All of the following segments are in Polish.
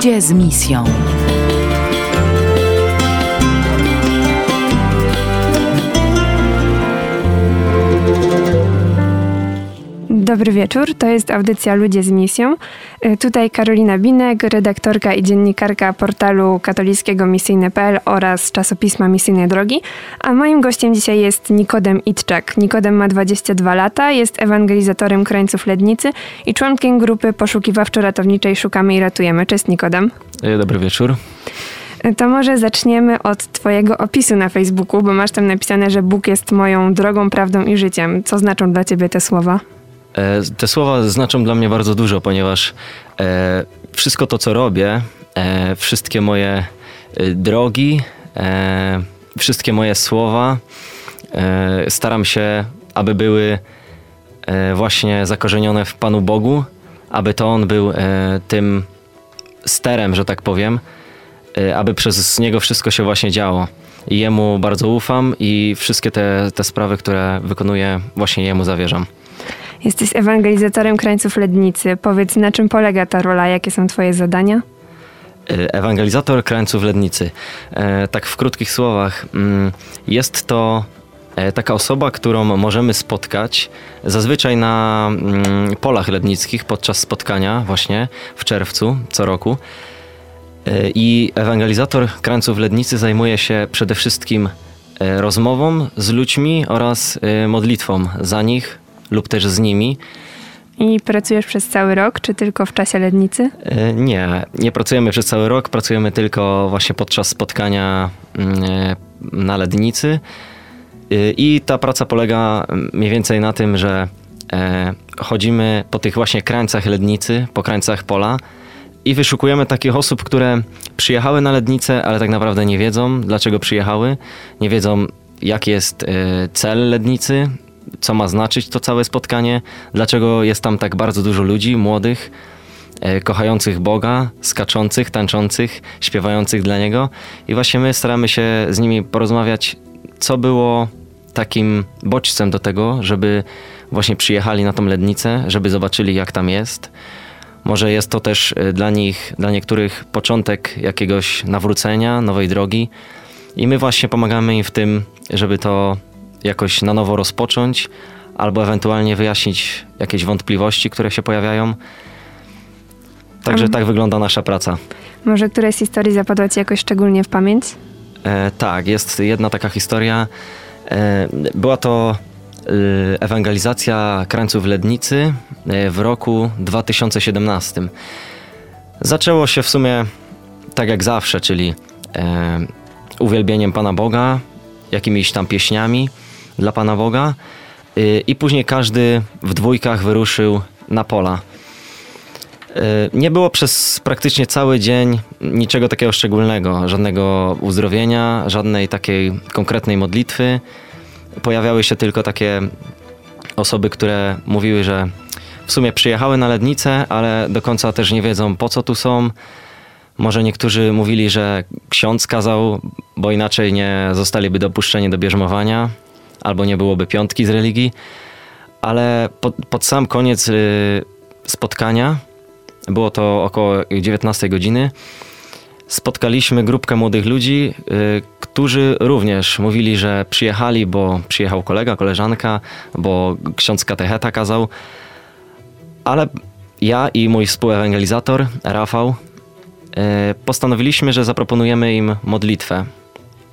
Ludzie z misją. Dobry wieczór, to jest audycja Ludzie z misją. Y, Tutaj Karolina Binek, redaktorka i dziennikarka portalu katolickiego misyjne.pl oraz czasopisma Misyjne Drogi. A moim gościem dzisiaj jest Nikodem Itczak. Nikodem ma 22 lata, jest ewangelizatorem krańców Lednicy i członkiem grupy poszukiwawczo-ratowniczej Szukamy i Ratujemy. Cześć Nikodem. E, Dobry wieczór. Y, To może zaczniemy od twojego opisu na Facebooku, bo masz tam napisane, że Bóg jest moją drogą, prawdą i życiem. Co znaczą dla ciebie te słowa? E, Te słowa znaczą dla mnie bardzo dużo, ponieważ e, wszystko to, co robię, e, wszystkie moje drogi, wszystkie moje słowa, staram się, aby były właśnie zakorzenione w Panu Bogu, aby to On był tym sterem, że tak powiem, aby przez Niego wszystko się właśnie działo. I Jemu bardzo ufam i wszystkie te, te sprawy, które wykonuję, właśnie Jemu zawierzam. Jesteś ewangelizatorem krańców Lednicy. Powiedz, na czym polega ta rola, jakie są twoje zadania? E, Ewangelizator krańców Lednicy. E, Tak w krótkich słowach, mm, jest to e, taka osoba, którą możemy spotkać zazwyczaj na mm, polach lednickich podczas spotkania właśnie w czerwcu co roku. I ewangelizator krańców Lednicy zajmuje się przede wszystkim rozmową z ludźmi oraz modlitwą za nich lub też z nimi. I pracujesz przez cały rok, czy tylko w czasie Lednicy? E, Nie, nie pracujemy przez cały rok, pracujemy tylko właśnie podczas spotkania mm, e, na Lednicy. E, I ta praca polega mniej więcej na tym, że chodzimy po tych właśnie krańcach Lednicy, po krańcach pola i wyszukujemy takich osób, które przyjechały na Lednicę, ale tak naprawdę nie wiedzą, dlaczego przyjechały, nie wiedzą, jaki jest cel Lednicy, co ma znaczyć to całe spotkanie, dlaczego jest tam tak bardzo dużo ludzi młodych, e, kochających Boga, skaczących, tańczących, śpiewających dla Niego. I właśnie my staramy się z nimi porozmawiać, co było takim bodźcem do tego, żeby właśnie przyjechali na tą lednicę, żeby zobaczyli, jak tam jest. Może jest to też e, dla nich, dla niektórych początek jakiegoś nawrócenia, nowej drogi. I my właśnie pomagamy im w tym, żeby to jakoś na nowo rozpocząć, albo ewentualnie wyjaśnić jakieś wątpliwości, które się pojawiają. Także tak wygląda nasza praca. Może któraś z historii zapadła ci jakoś szczególnie w pamięć? E, tak, jest jedna taka historia. E, była to e, ewangelizacja krańców Lednicy e, w roku 2017. Zaczęło się w sumie tak jak zawsze, czyli e, uwielbieniem Pana Boga, jakimiś tam pieśniami dla Pana Boga e, i później każdy w dwójkach wyruszył na pola. E, Nie było przez praktycznie cały dzień niczego takiego szczególnego, żadnego uzdrowienia, żadnej takiej konkretnej modlitwy. Pojawiały się tylko takie osoby, które mówiły, że w sumie przyjechały na lednicę, ale do końca też nie wiedzą po co tu są. Może niektórzy mówili, że ksiądz kazał, bo inaczej nie zostaliby dopuszczeni do bierzmowania, albo nie byłoby piątki z religii. Ale pod, pod sam koniec y, spotkania, było to około 19 godziny, spotkaliśmy grupkę młodych ludzi, y, którzy również mówili, że przyjechali, bo przyjechał kolega, koleżanka, bo ksiądz katecheta kazał. Ale ja i mój współewangelizator, Rafał, y, postanowiliśmy, że zaproponujemy im modlitwę.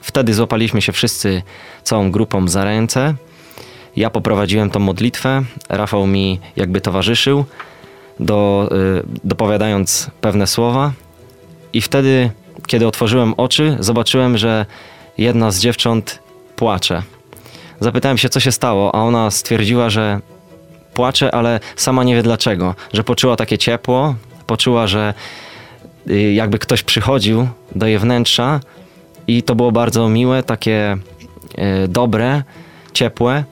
Wtedy złapaliśmy się wszyscy całą grupą za ręce. Ja poprowadziłem tą modlitwę, Rafał mi jakby towarzyszył, do, y, dopowiadając pewne słowa. I wtedy, kiedy otworzyłem oczy, zobaczyłem, że jedna z dziewcząt płacze. Zapytałem się, co się stało, a ona stwierdziła, że płacze, ale sama nie wie dlaczego. Że poczuła takie ciepło, poczuła, że y, jakby ktoś przychodził do jej wnętrza i to było bardzo miłe, takie y, dobre, ciepłe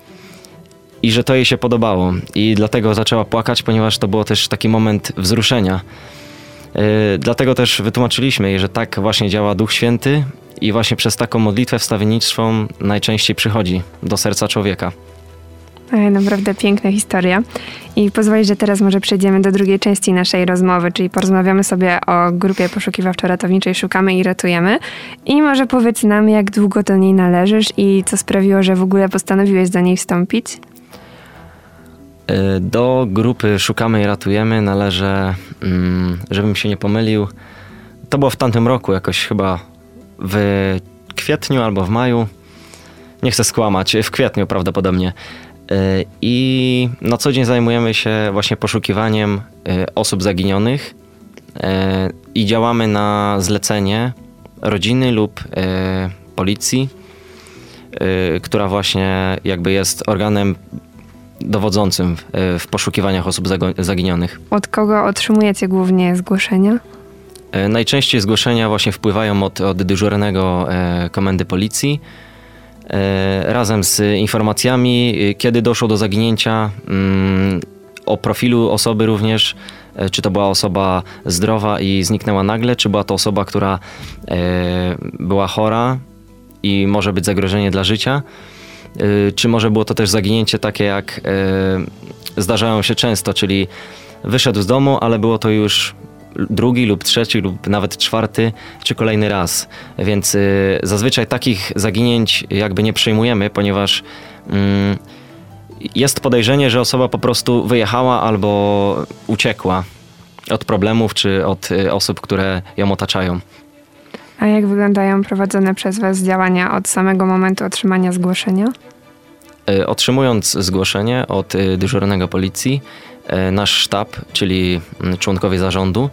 i że to jej się podobało. I dlatego zaczęła płakać, ponieważ to było też taki moment wzruszenia. Yy, dlatego też wytłumaczyliśmy jej, że tak właśnie działa Duch Święty i właśnie przez taką modlitwę wstawienniczą najczęściej przychodzi do serca człowieka. Naprawdę piękna historia. I pozwolisz, że teraz może przejdziemy do drugiej części naszej rozmowy, czyli porozmawiamy sobie o grupie poszukiwawczo-ratowniczej Szukamy i Ratujemy. I może powiedz nam, jak długo do niej należysz i co sprawiło, że w ogóle postanowiłeś do niej wstąpić? E, do grupy Szukamy i Ratujemy należy, mm, żebym się nie pomylił, to było w tamtym roku, jakoś chyba w kwietniu albo w maju. Nie chcę skłamać, w kwietniu prawdopodobnie. E, I na co dzień zajmujemy się właśnie poszukiwaniem e, osób zaginionych i działamy na zlecenie rodziny lub policji, która właśnie jakby jest organem dowodzącym w, poszukiwaniach osób zaginionych. Od kogo otrzymujecie głównie zgłoszenia? E, najczęściej zgłoszenia właśnie wpływają od, od dyżurnego e, komendy policji. E, razem z informacjami, kiedy doszło do zaginięcia, mm, o profilu osoby również, czy to była osoba zdrowa i zniknęła nagle, czy była to osoba, która była chora i może być zagrożenie dla życia. Czy może było to też zaginięcie takie, jak zdarzają się często, czyli wyszedł z domu, ale było to już drugi lub trzeci lub nawet czwarty czy kolejny raz. Więc y, zazwyczaj takich zaginięć jakby nie przyjmujemy, ponieważ mm, jest podejrzenie, że osoba po prostu wyjechała albo uciekła od problemów czy od osób, które ją otaczają. A jak wyglądają prowadzone przez Was działania od samego momentu otrzymania zgłoszenia? E, otrzymując zgłoszenie od dyżurnego policji, nasz sztab, czyli mm, członkowie zarządu,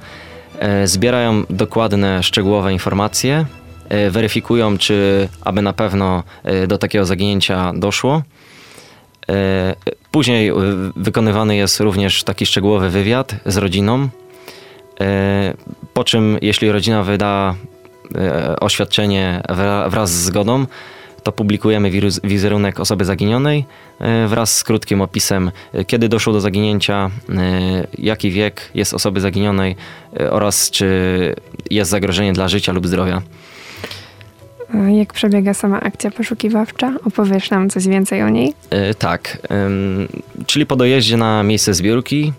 zbierają dokładne, szczegółowe informacje, weryfikują, czy aby na pewno do takiego zaginięcia doszło. Później wykonywany jest również taki szczegółowy wywiad z rodziną, po czym jeśli rodzina wyda E, oświadczenie wraz z zgodą, to publikujemy wizerunek osoby zaginionej e, wraz z krótkim opisem, e, kiedy doszło do zaginięcia, jaki wiek jest osoby zaginionej oraz czy jest zagrożenie dla życia lub zdrowia. Jak przebiega sama akcja poszukiwawcza? Opowiesz nam coś więcej o niej? Tak, czyli po dojeździe na miejsce zbiórki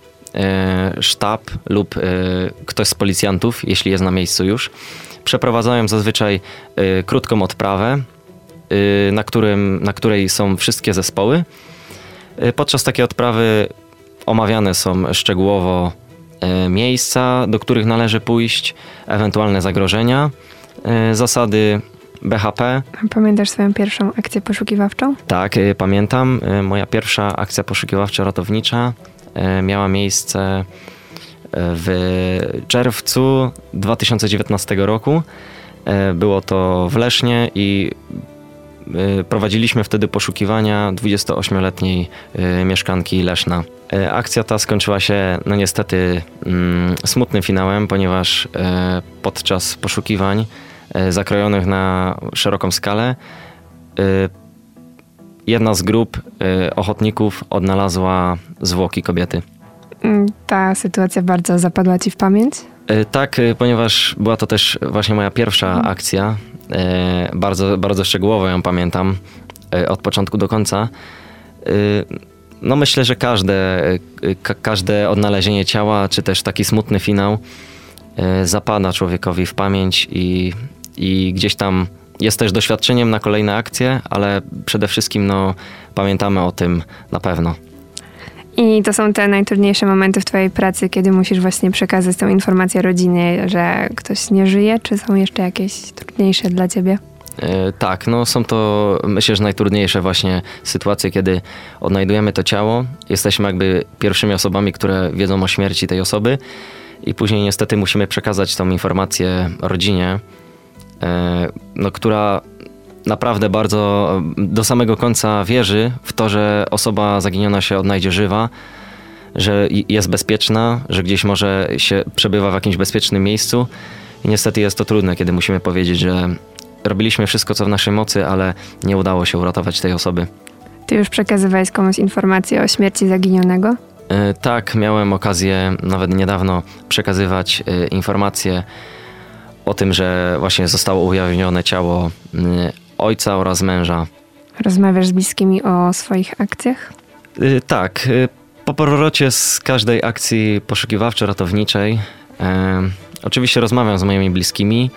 sztab lub ktoś z policjantów, jeśli jest na miejscu już, przeprowadzają zazwyczaj krótką odprawę, na, którym, na której są wszystkie zespoły. Y, podczas takiej odprawy omawiane są szczegółowo miejsca, do których należy pójść, ewentualne zagrożenia, zasady BHP. Pamiętasz swoją pierwszą akcję poszukiwawczą? Tak, pamiętam. Moja pierwsza akcja poszukiwawczo-ratownicza miała miejsce w czerwcu 2019 roku. Było to w Lesznie i prowadziliśmy wtedy poszukiwania 28-letniej e, mieszkanki Leszna. Akcja ta skończyła się, no niestety, mm, smutnym finałem, ponieważ podczas poszukiwań zakrojonych na szeroką skalę jedna z grup ochotników odnalazła zwłoki kobiety. Mm, ta sytuacja bardzo zapadła ci w pamięć? E, tak, e, ponieważ była to też właśnie moja pierwsza mhm. akcja. E, bardzo, bardzo szczegółowo ją pamiętam od początku do końca. No myślę, że każde, każde odnalezienie ciała, czy też taki smutny finał zapada człowiekowi w pamięć i, i gdzieś tam jest też doświadczeniem na kolejne akcje, ale przede wszystkim no, pamiętamy o tym na pewno. I to są te najtrudniejsze momenty w Twojej pracy, kiedy musisz właśnie przekazać tą informację rodzinie, że ktoś nie żyje, czy są jeszcze jakieś trudniejsze dla Ciebie? E, tak, no są to myślę, że najtrudniejsze właśnie sytuacje, kiedy odnajdujemy to ciało. Jesteśmy jakby pierwszymi osobami, które wiedzą o śmierci tej osoby i później niestety musimy przekazać tą informację rodzinie, e, no, która naprawdę bardzo do samego końca wierzy w to, że osoba zaginiona się odnajdzie żywa, że jest bezpieczna, że gdzieś może się przebywa w jakimś bezpiecznym miejscu. I niestety jest to trudne, kiedy musimy powiedzieć, że robiliśmy wszystko, co w naszej mocy, ale nie udało się uratować tej osoby. Ty już przekazywałeś komuś informację o śmierci zaginionego? E, tak, miałem okazję nawet niedawno przekazywać e, informacje o tym, że właśnie zostało ujawnione ciało ojca oraz męża. Rozmawiasz z bliskimi o swoich akcjach? Y, tak. y, Po powrocie z każdej akcji poszukiwawczo-ratowniczej e, oczywiście rozmawiam z moimi bliskimi.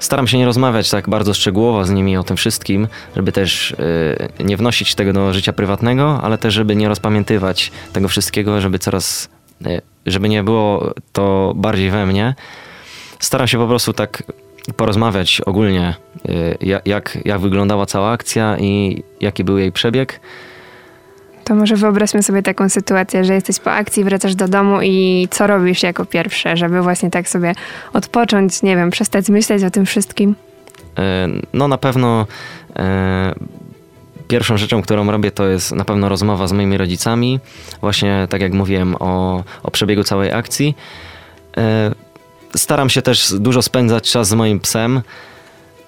Staram się nie rozmawiać tak bardzo szczegółowo z nimi o tym wszystkim, żeby też e, nie wnosić tego do życia prywatnego, ale też żeby nie rozpamiętywać tego wszystkiego, żeby coraz, żeby nie było to bardziej we mnie. Staram się po prostu tak porozmawiać ogólnie, ja- jak, jak wyglądała cała akcja i jaki był jej przebieg. To może wyobraźmy sobie taką sytuację, że jesteś po akcji, wracasz do domu i co robisz jako pierwsze, żeby właśnie tak sobie odpocząć, nie wiem, przestać myśleć o tym wszystkim? E, No na pewno e, pierwszą rzeczą, którą robię, to jest na pewno rozmowa z moimi rodzicami. Właśnie tak jak mówiłem o, o przebiegu całej akcji. E, Staram się też dużo spędzać czas z moim psem.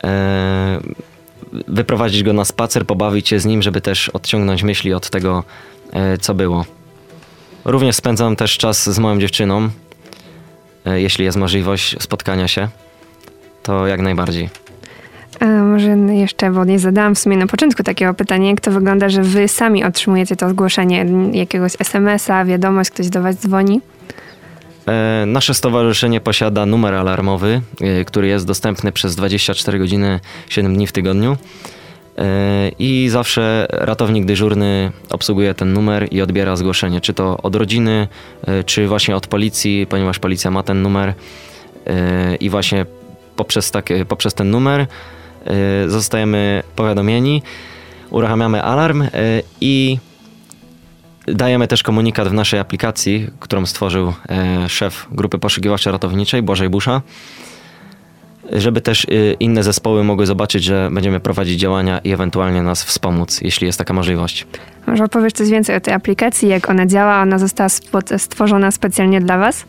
E, Wyprowadzić go na spacer, pobawić się z nim, żeby też odciągnąć myśli od tego, e, co było. Również spędzam też czas z moją dziewczyną. E, Jeśli jest możliwość spotkania się, to jak najbardziej. A może jeszcze, bo nie zadałam w sumie na początku takiego pytania, jak to wygląda, że wy sami otrzymujecie to zgłoszenie jakiegoś SMS-a, wiadomość, ktoś do was dzwoni? E, Nasze stowarzyszenie posiada numer alarmowy, e, który jest dostępny przez 24 godziny 7 dni w tygodniu. E, I zawsze ratownik dyżurny obsługuje ten numer i odbiera zgłoszenie, czy to od rodziny, czy właśnie od policji, ponieważ policja ma ten numer. I właśnie poprzez, tak, poprzez ten numer zostajemy powiadomieni, uruchamiamy alarm i Dajemy też komunikat w naszej aplikacji, którą stworzył e, szef grupy poszukiwawczo-ratowniczej Błażej Busza, żeby też e, inne zespoły mogły zobaczyć, że będziemy prowadzić działania i ewentualnie nas wspomóc, jeśli jest taka możliwość. Może opowiesz coś więcej o tej aplikacji, jak ona działa? Ona została stworzona specjalnie dla was?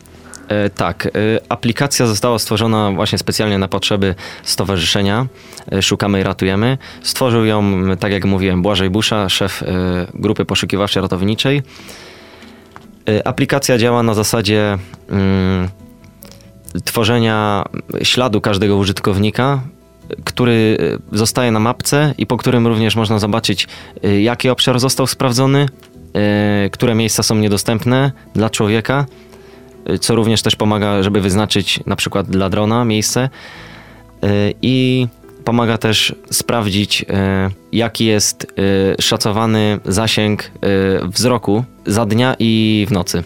E, Tak, e, aplikacja została stworzona właśnie specjalnie na potrzeby stowarzyszenia e, Szukamy i Ratujemy. Stworzył ją, tak jak mówiłem, Błażej Busza, szef grupy poszukiwawczo-ratowniczej. E, Aplikacja działa na zasadzie mm, tworzenia śladu każdego użytkownika, który zostaje na mapce i po którym również można zobaczyć, jaki obszar został sprawdzony, które miejsca są niedostępne dla człowieka co również też pomaga, żeby wyznaczyć na przykład dla drona miejsce Yy, i pomaga też sprawdzić, yy, jaki jest yy, szacowany zasięg wzroku za dnia i w nocy.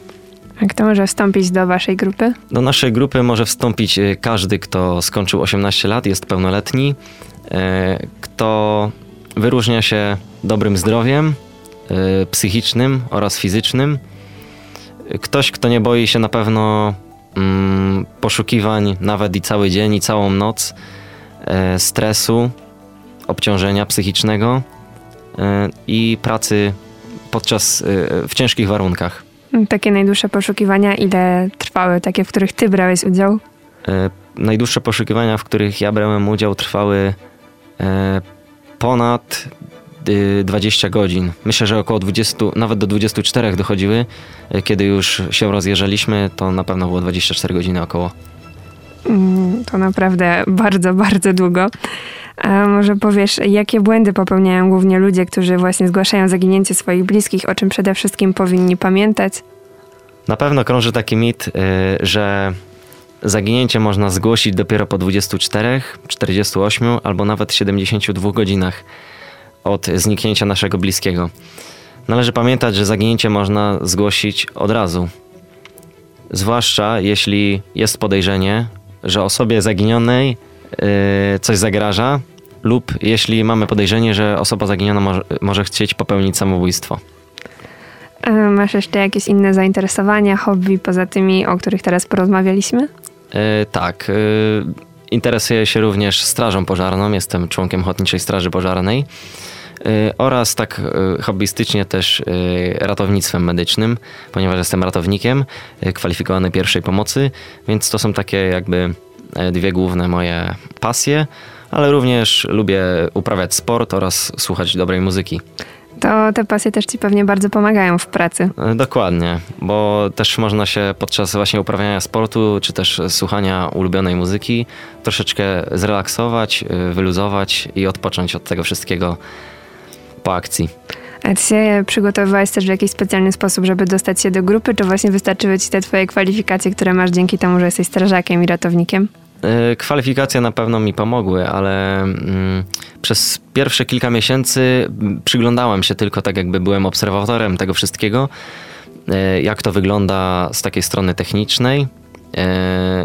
A kto może wstąpić do waszej grupy? Do naszej grupy może wstąpić każdy, kto skończył 18 lat, jest pełnoletni, kto wyróżnia się dobrym zdrowiem psychicznym oraz fizycznym. Ktoś, kto nie boi się na pewno mm, poszukiwań nawet i cały dzień, i całą noc, e, stresu, obciążenia psychicznego e, i pracy podczas e, w ciężkich warunkach. Takie najdłuższe poszukiwania, ile trwały, takie, w których ty brałeś udział? E, Najdłuższe poszukiwania, w których ja brałem udział, trwały e, ponad 20 godzin. Myślę, że około 20, nawet do 24 dochodziły. Kiedy już się rozjeżdżaliśmy, to na pewno było 24 godziny około. Mm, To naprawdę bardzo, bardzo długo. A może powiesz, jakie błędy popełniają głównie ludzie, którzy właśnie zgłaszają zaginięcie swoich bliskich, o czym przede wszystkim powinni pamiętać? Na pewno krąży taki mit, y, że zaginięcie można zgłosić dopiero po 24, 48 albo nawet 72 godzinach od zniknięcia naszego bliskiego. Należy pamiętać, że zaginięcie można zgłosić od razu. Zwłaszcza jeśli jest podejrzenie, że osobie zaginionej y, coś zagraża, lub jeśli mamy podejrzenie, że osoba zaginiona może, może chcieć popełnić samobójstwo. A masz jeszcze jakieś inne zainteresowania, hobby poza tymi, o których teraz porozmawialiśmy? E, tak. e, interesuję się również Strażą Pożarną. Jestem członkiem Ochotniczej Straży Pożarnej. E, oraz tak e, hobbystycznie też e, ratownictwem medycznym, ponieważ jestem ratownikiem kwalifikowany pierwszej pomocy, więc to są takie jakby e, dwie główne moje pasje, ale również lubię uprawiać sport oraz słuchać dobrej muzyki. To te pasje też ci pewnie bardzo pomagają w pracy. E, Dokładnie, bo też można się podczas właśnie uprawiania sportu, czy też słuchania ulubionej muzyki troszeczkę zrelaksować, y, wyluzować i odpocząć od tego wszystkiego po akcji. A ty się przygotowywałeś też w jakiś specjalny sposób, żeby dostać się do grupy, czy właśnie wystarczyły ci te twoje kwalifikacje, które masz dzięki temu, że jesteś strażakiem i ratownikiem? E, kwalifikacje na pewno mi pomogły, ale mm, przez pierwsze kilka miesięcy przyglądałem się tylko tak, jakby byłem obserwatorem tego wszystkiego, e, jak to wygląda z takiej strony technicznej, e,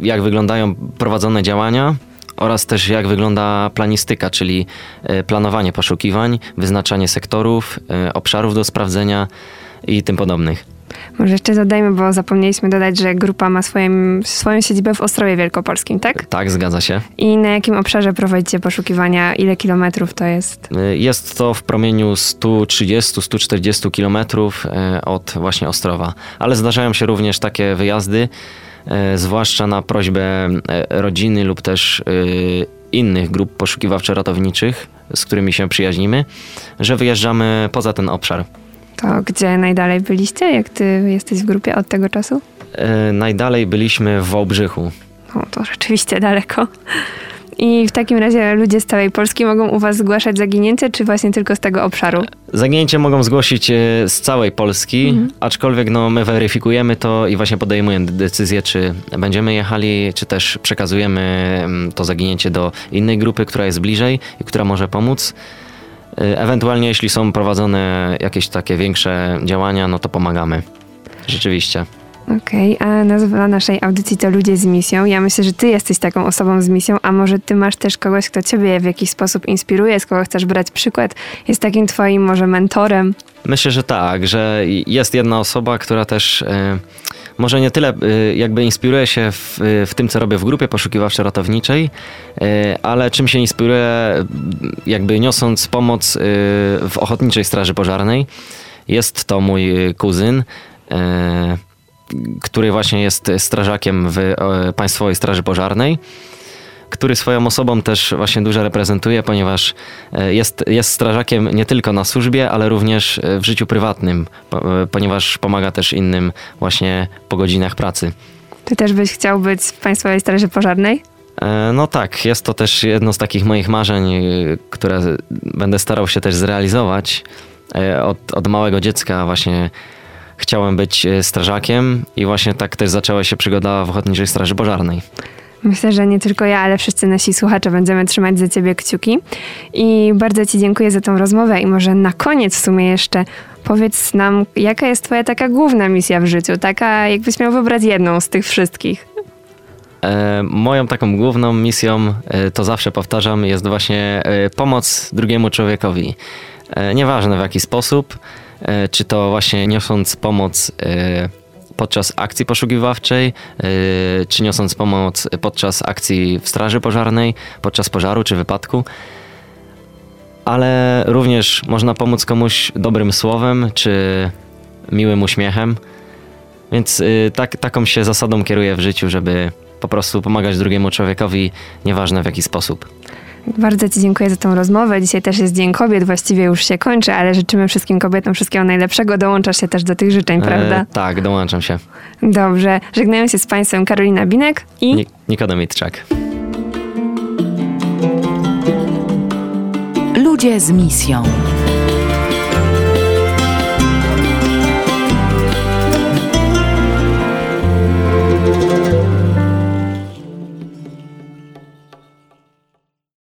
jak wyglądają prowadzone działania oraz też jak wygląda planistyka, czyli planowanie poszukiwań, wyznaczanie sektorów, obszarów do sprawdzenia i tym podobnych. Może jeszcze dodajmy, bo zapomnieliśmy dodać, że grupa ma swoim, swoją siedzibę w Ostrowie Wielkopolskim, tak? Tak, zgadza się. I na jakim obszarze prowadzicie poszukiwania? Ile kilometrów to jest? Y, jest to w promieniu 130-140 kilometrów y, od właśnie Ostrowa. Ale zdarzają się również takie wyjazdy, y, zwłaszcza na prośbę rodziny lub też innych grup poszukiwawczo-ratowniczych, z którymi się przyjaźnimy, że wyjeżdżamy poza ten obszar. To gdzie najdalej byliście, jak ty jesteś w grupie od tego czasu? E, najdalej byliśmy w Wałbrzychu. O, to rzeczywiście daleko. I w takim razie ludzie z całej Polski mogą u was zgłaszać zaginięcie, czy właśnie tylko z tego obszaru? Zaginięcie mogą zgłosić e, z całej Polski, mhm. aczkolwiek no, my weryfikujemy to i właśnie podejmujemy decyzję, czy będziemy jechali, czy też przekazujemy mm, to zaginięcie do innej grupy, która jest bliżej i która może pomóc. Y, ewentualnie jeśli są prowadzone jakieś takie większe działania, no to pomagamy. Rzeczywiście. Okej, okay, a nazwa naszej audycji to Ludzie z misją. Ja myślę, że ty jesteś taką osobą z misją, a może ty masz też kogoś, kto ciebie w jakiś sposób inspiruje, z kogo chcesz brać przykład, jest takim twoim może mentorem? Myślę, że tak, że jest jedna osoba, która też... Yy może nie tyle y, jakby inspiruje się w, w tym, co robię w grupie poszukiwawczo-ratowniczej, ale czym się inspiruje, jakby niosąc pomoc w Ochotniczej Straży Pożarnej. Jest to mój kuzyn, który właśnie jest strażakiem w Państwowej Straży Pożarnej który swoją osobą też właśnie dużo reprezentuje, ponieważ e, jest, jest strażakiem nie tylko na służbie, ale również e, w życiu prywatnym, e, ponieważ pomaga też innym właśnie po godzinach pracy. Ty też byś chciał być w Państwowej Straży Pożarnej? No tak, jest to też jedno z takich moich marzeń, które będę starał się też zrealizować. Od, od małego dziecka właśnie chciałem być strażakiem i właśnie tak też zaczęła się przygoda w Ochotniczej Straży Pożarnej. Myślę, że nie tylko ja, ale wszyscy nasi słuchacze będziemy trzymać za ciebie kciuki. I bardzo ci dziękuję za tą rozmowę i może na koniec w sumie jeszcze powiedz nam, jaka jest twoja taka główna misja w życiu, taka jakbyś miał wybrać jedną z tych wszystkich. E, moją taką główną misją, e, to zawsze powtarzam, jest właśnie e, pomoc drugiemu człowiekowi. E, nieważne w jaki sposób, e, czy to właśnie niosąc pomoc e, podczas akcji poszukiwawczej, yy, czy niosąc pomoc podczas akcji w straży pożarnej, podczas pożaru czy wypadku. Ale również można pomóc komuś dobrym słowem czy miłym uśmiechem. Więc yy, tak, taką się zasadą kieruję w życiu, żeby po prostu pomagać drugiemu człowiekowi, nieważne w jaki sposób. Bardzo Ci dziękuję za tą rozmowę. Dzisiaj też jest Dzień Kobiet, właściwie już się kończy, ale życzymy wszystkim kobietom wszystkiego najlepszego. Dołączasz się też do tych życzeń, e, prawda? E, tak, dołączam się. Dobrze. Żegnają się z Państwem Karolina Binek i... Nik Nikodem Mitczak. Ludzie z misją.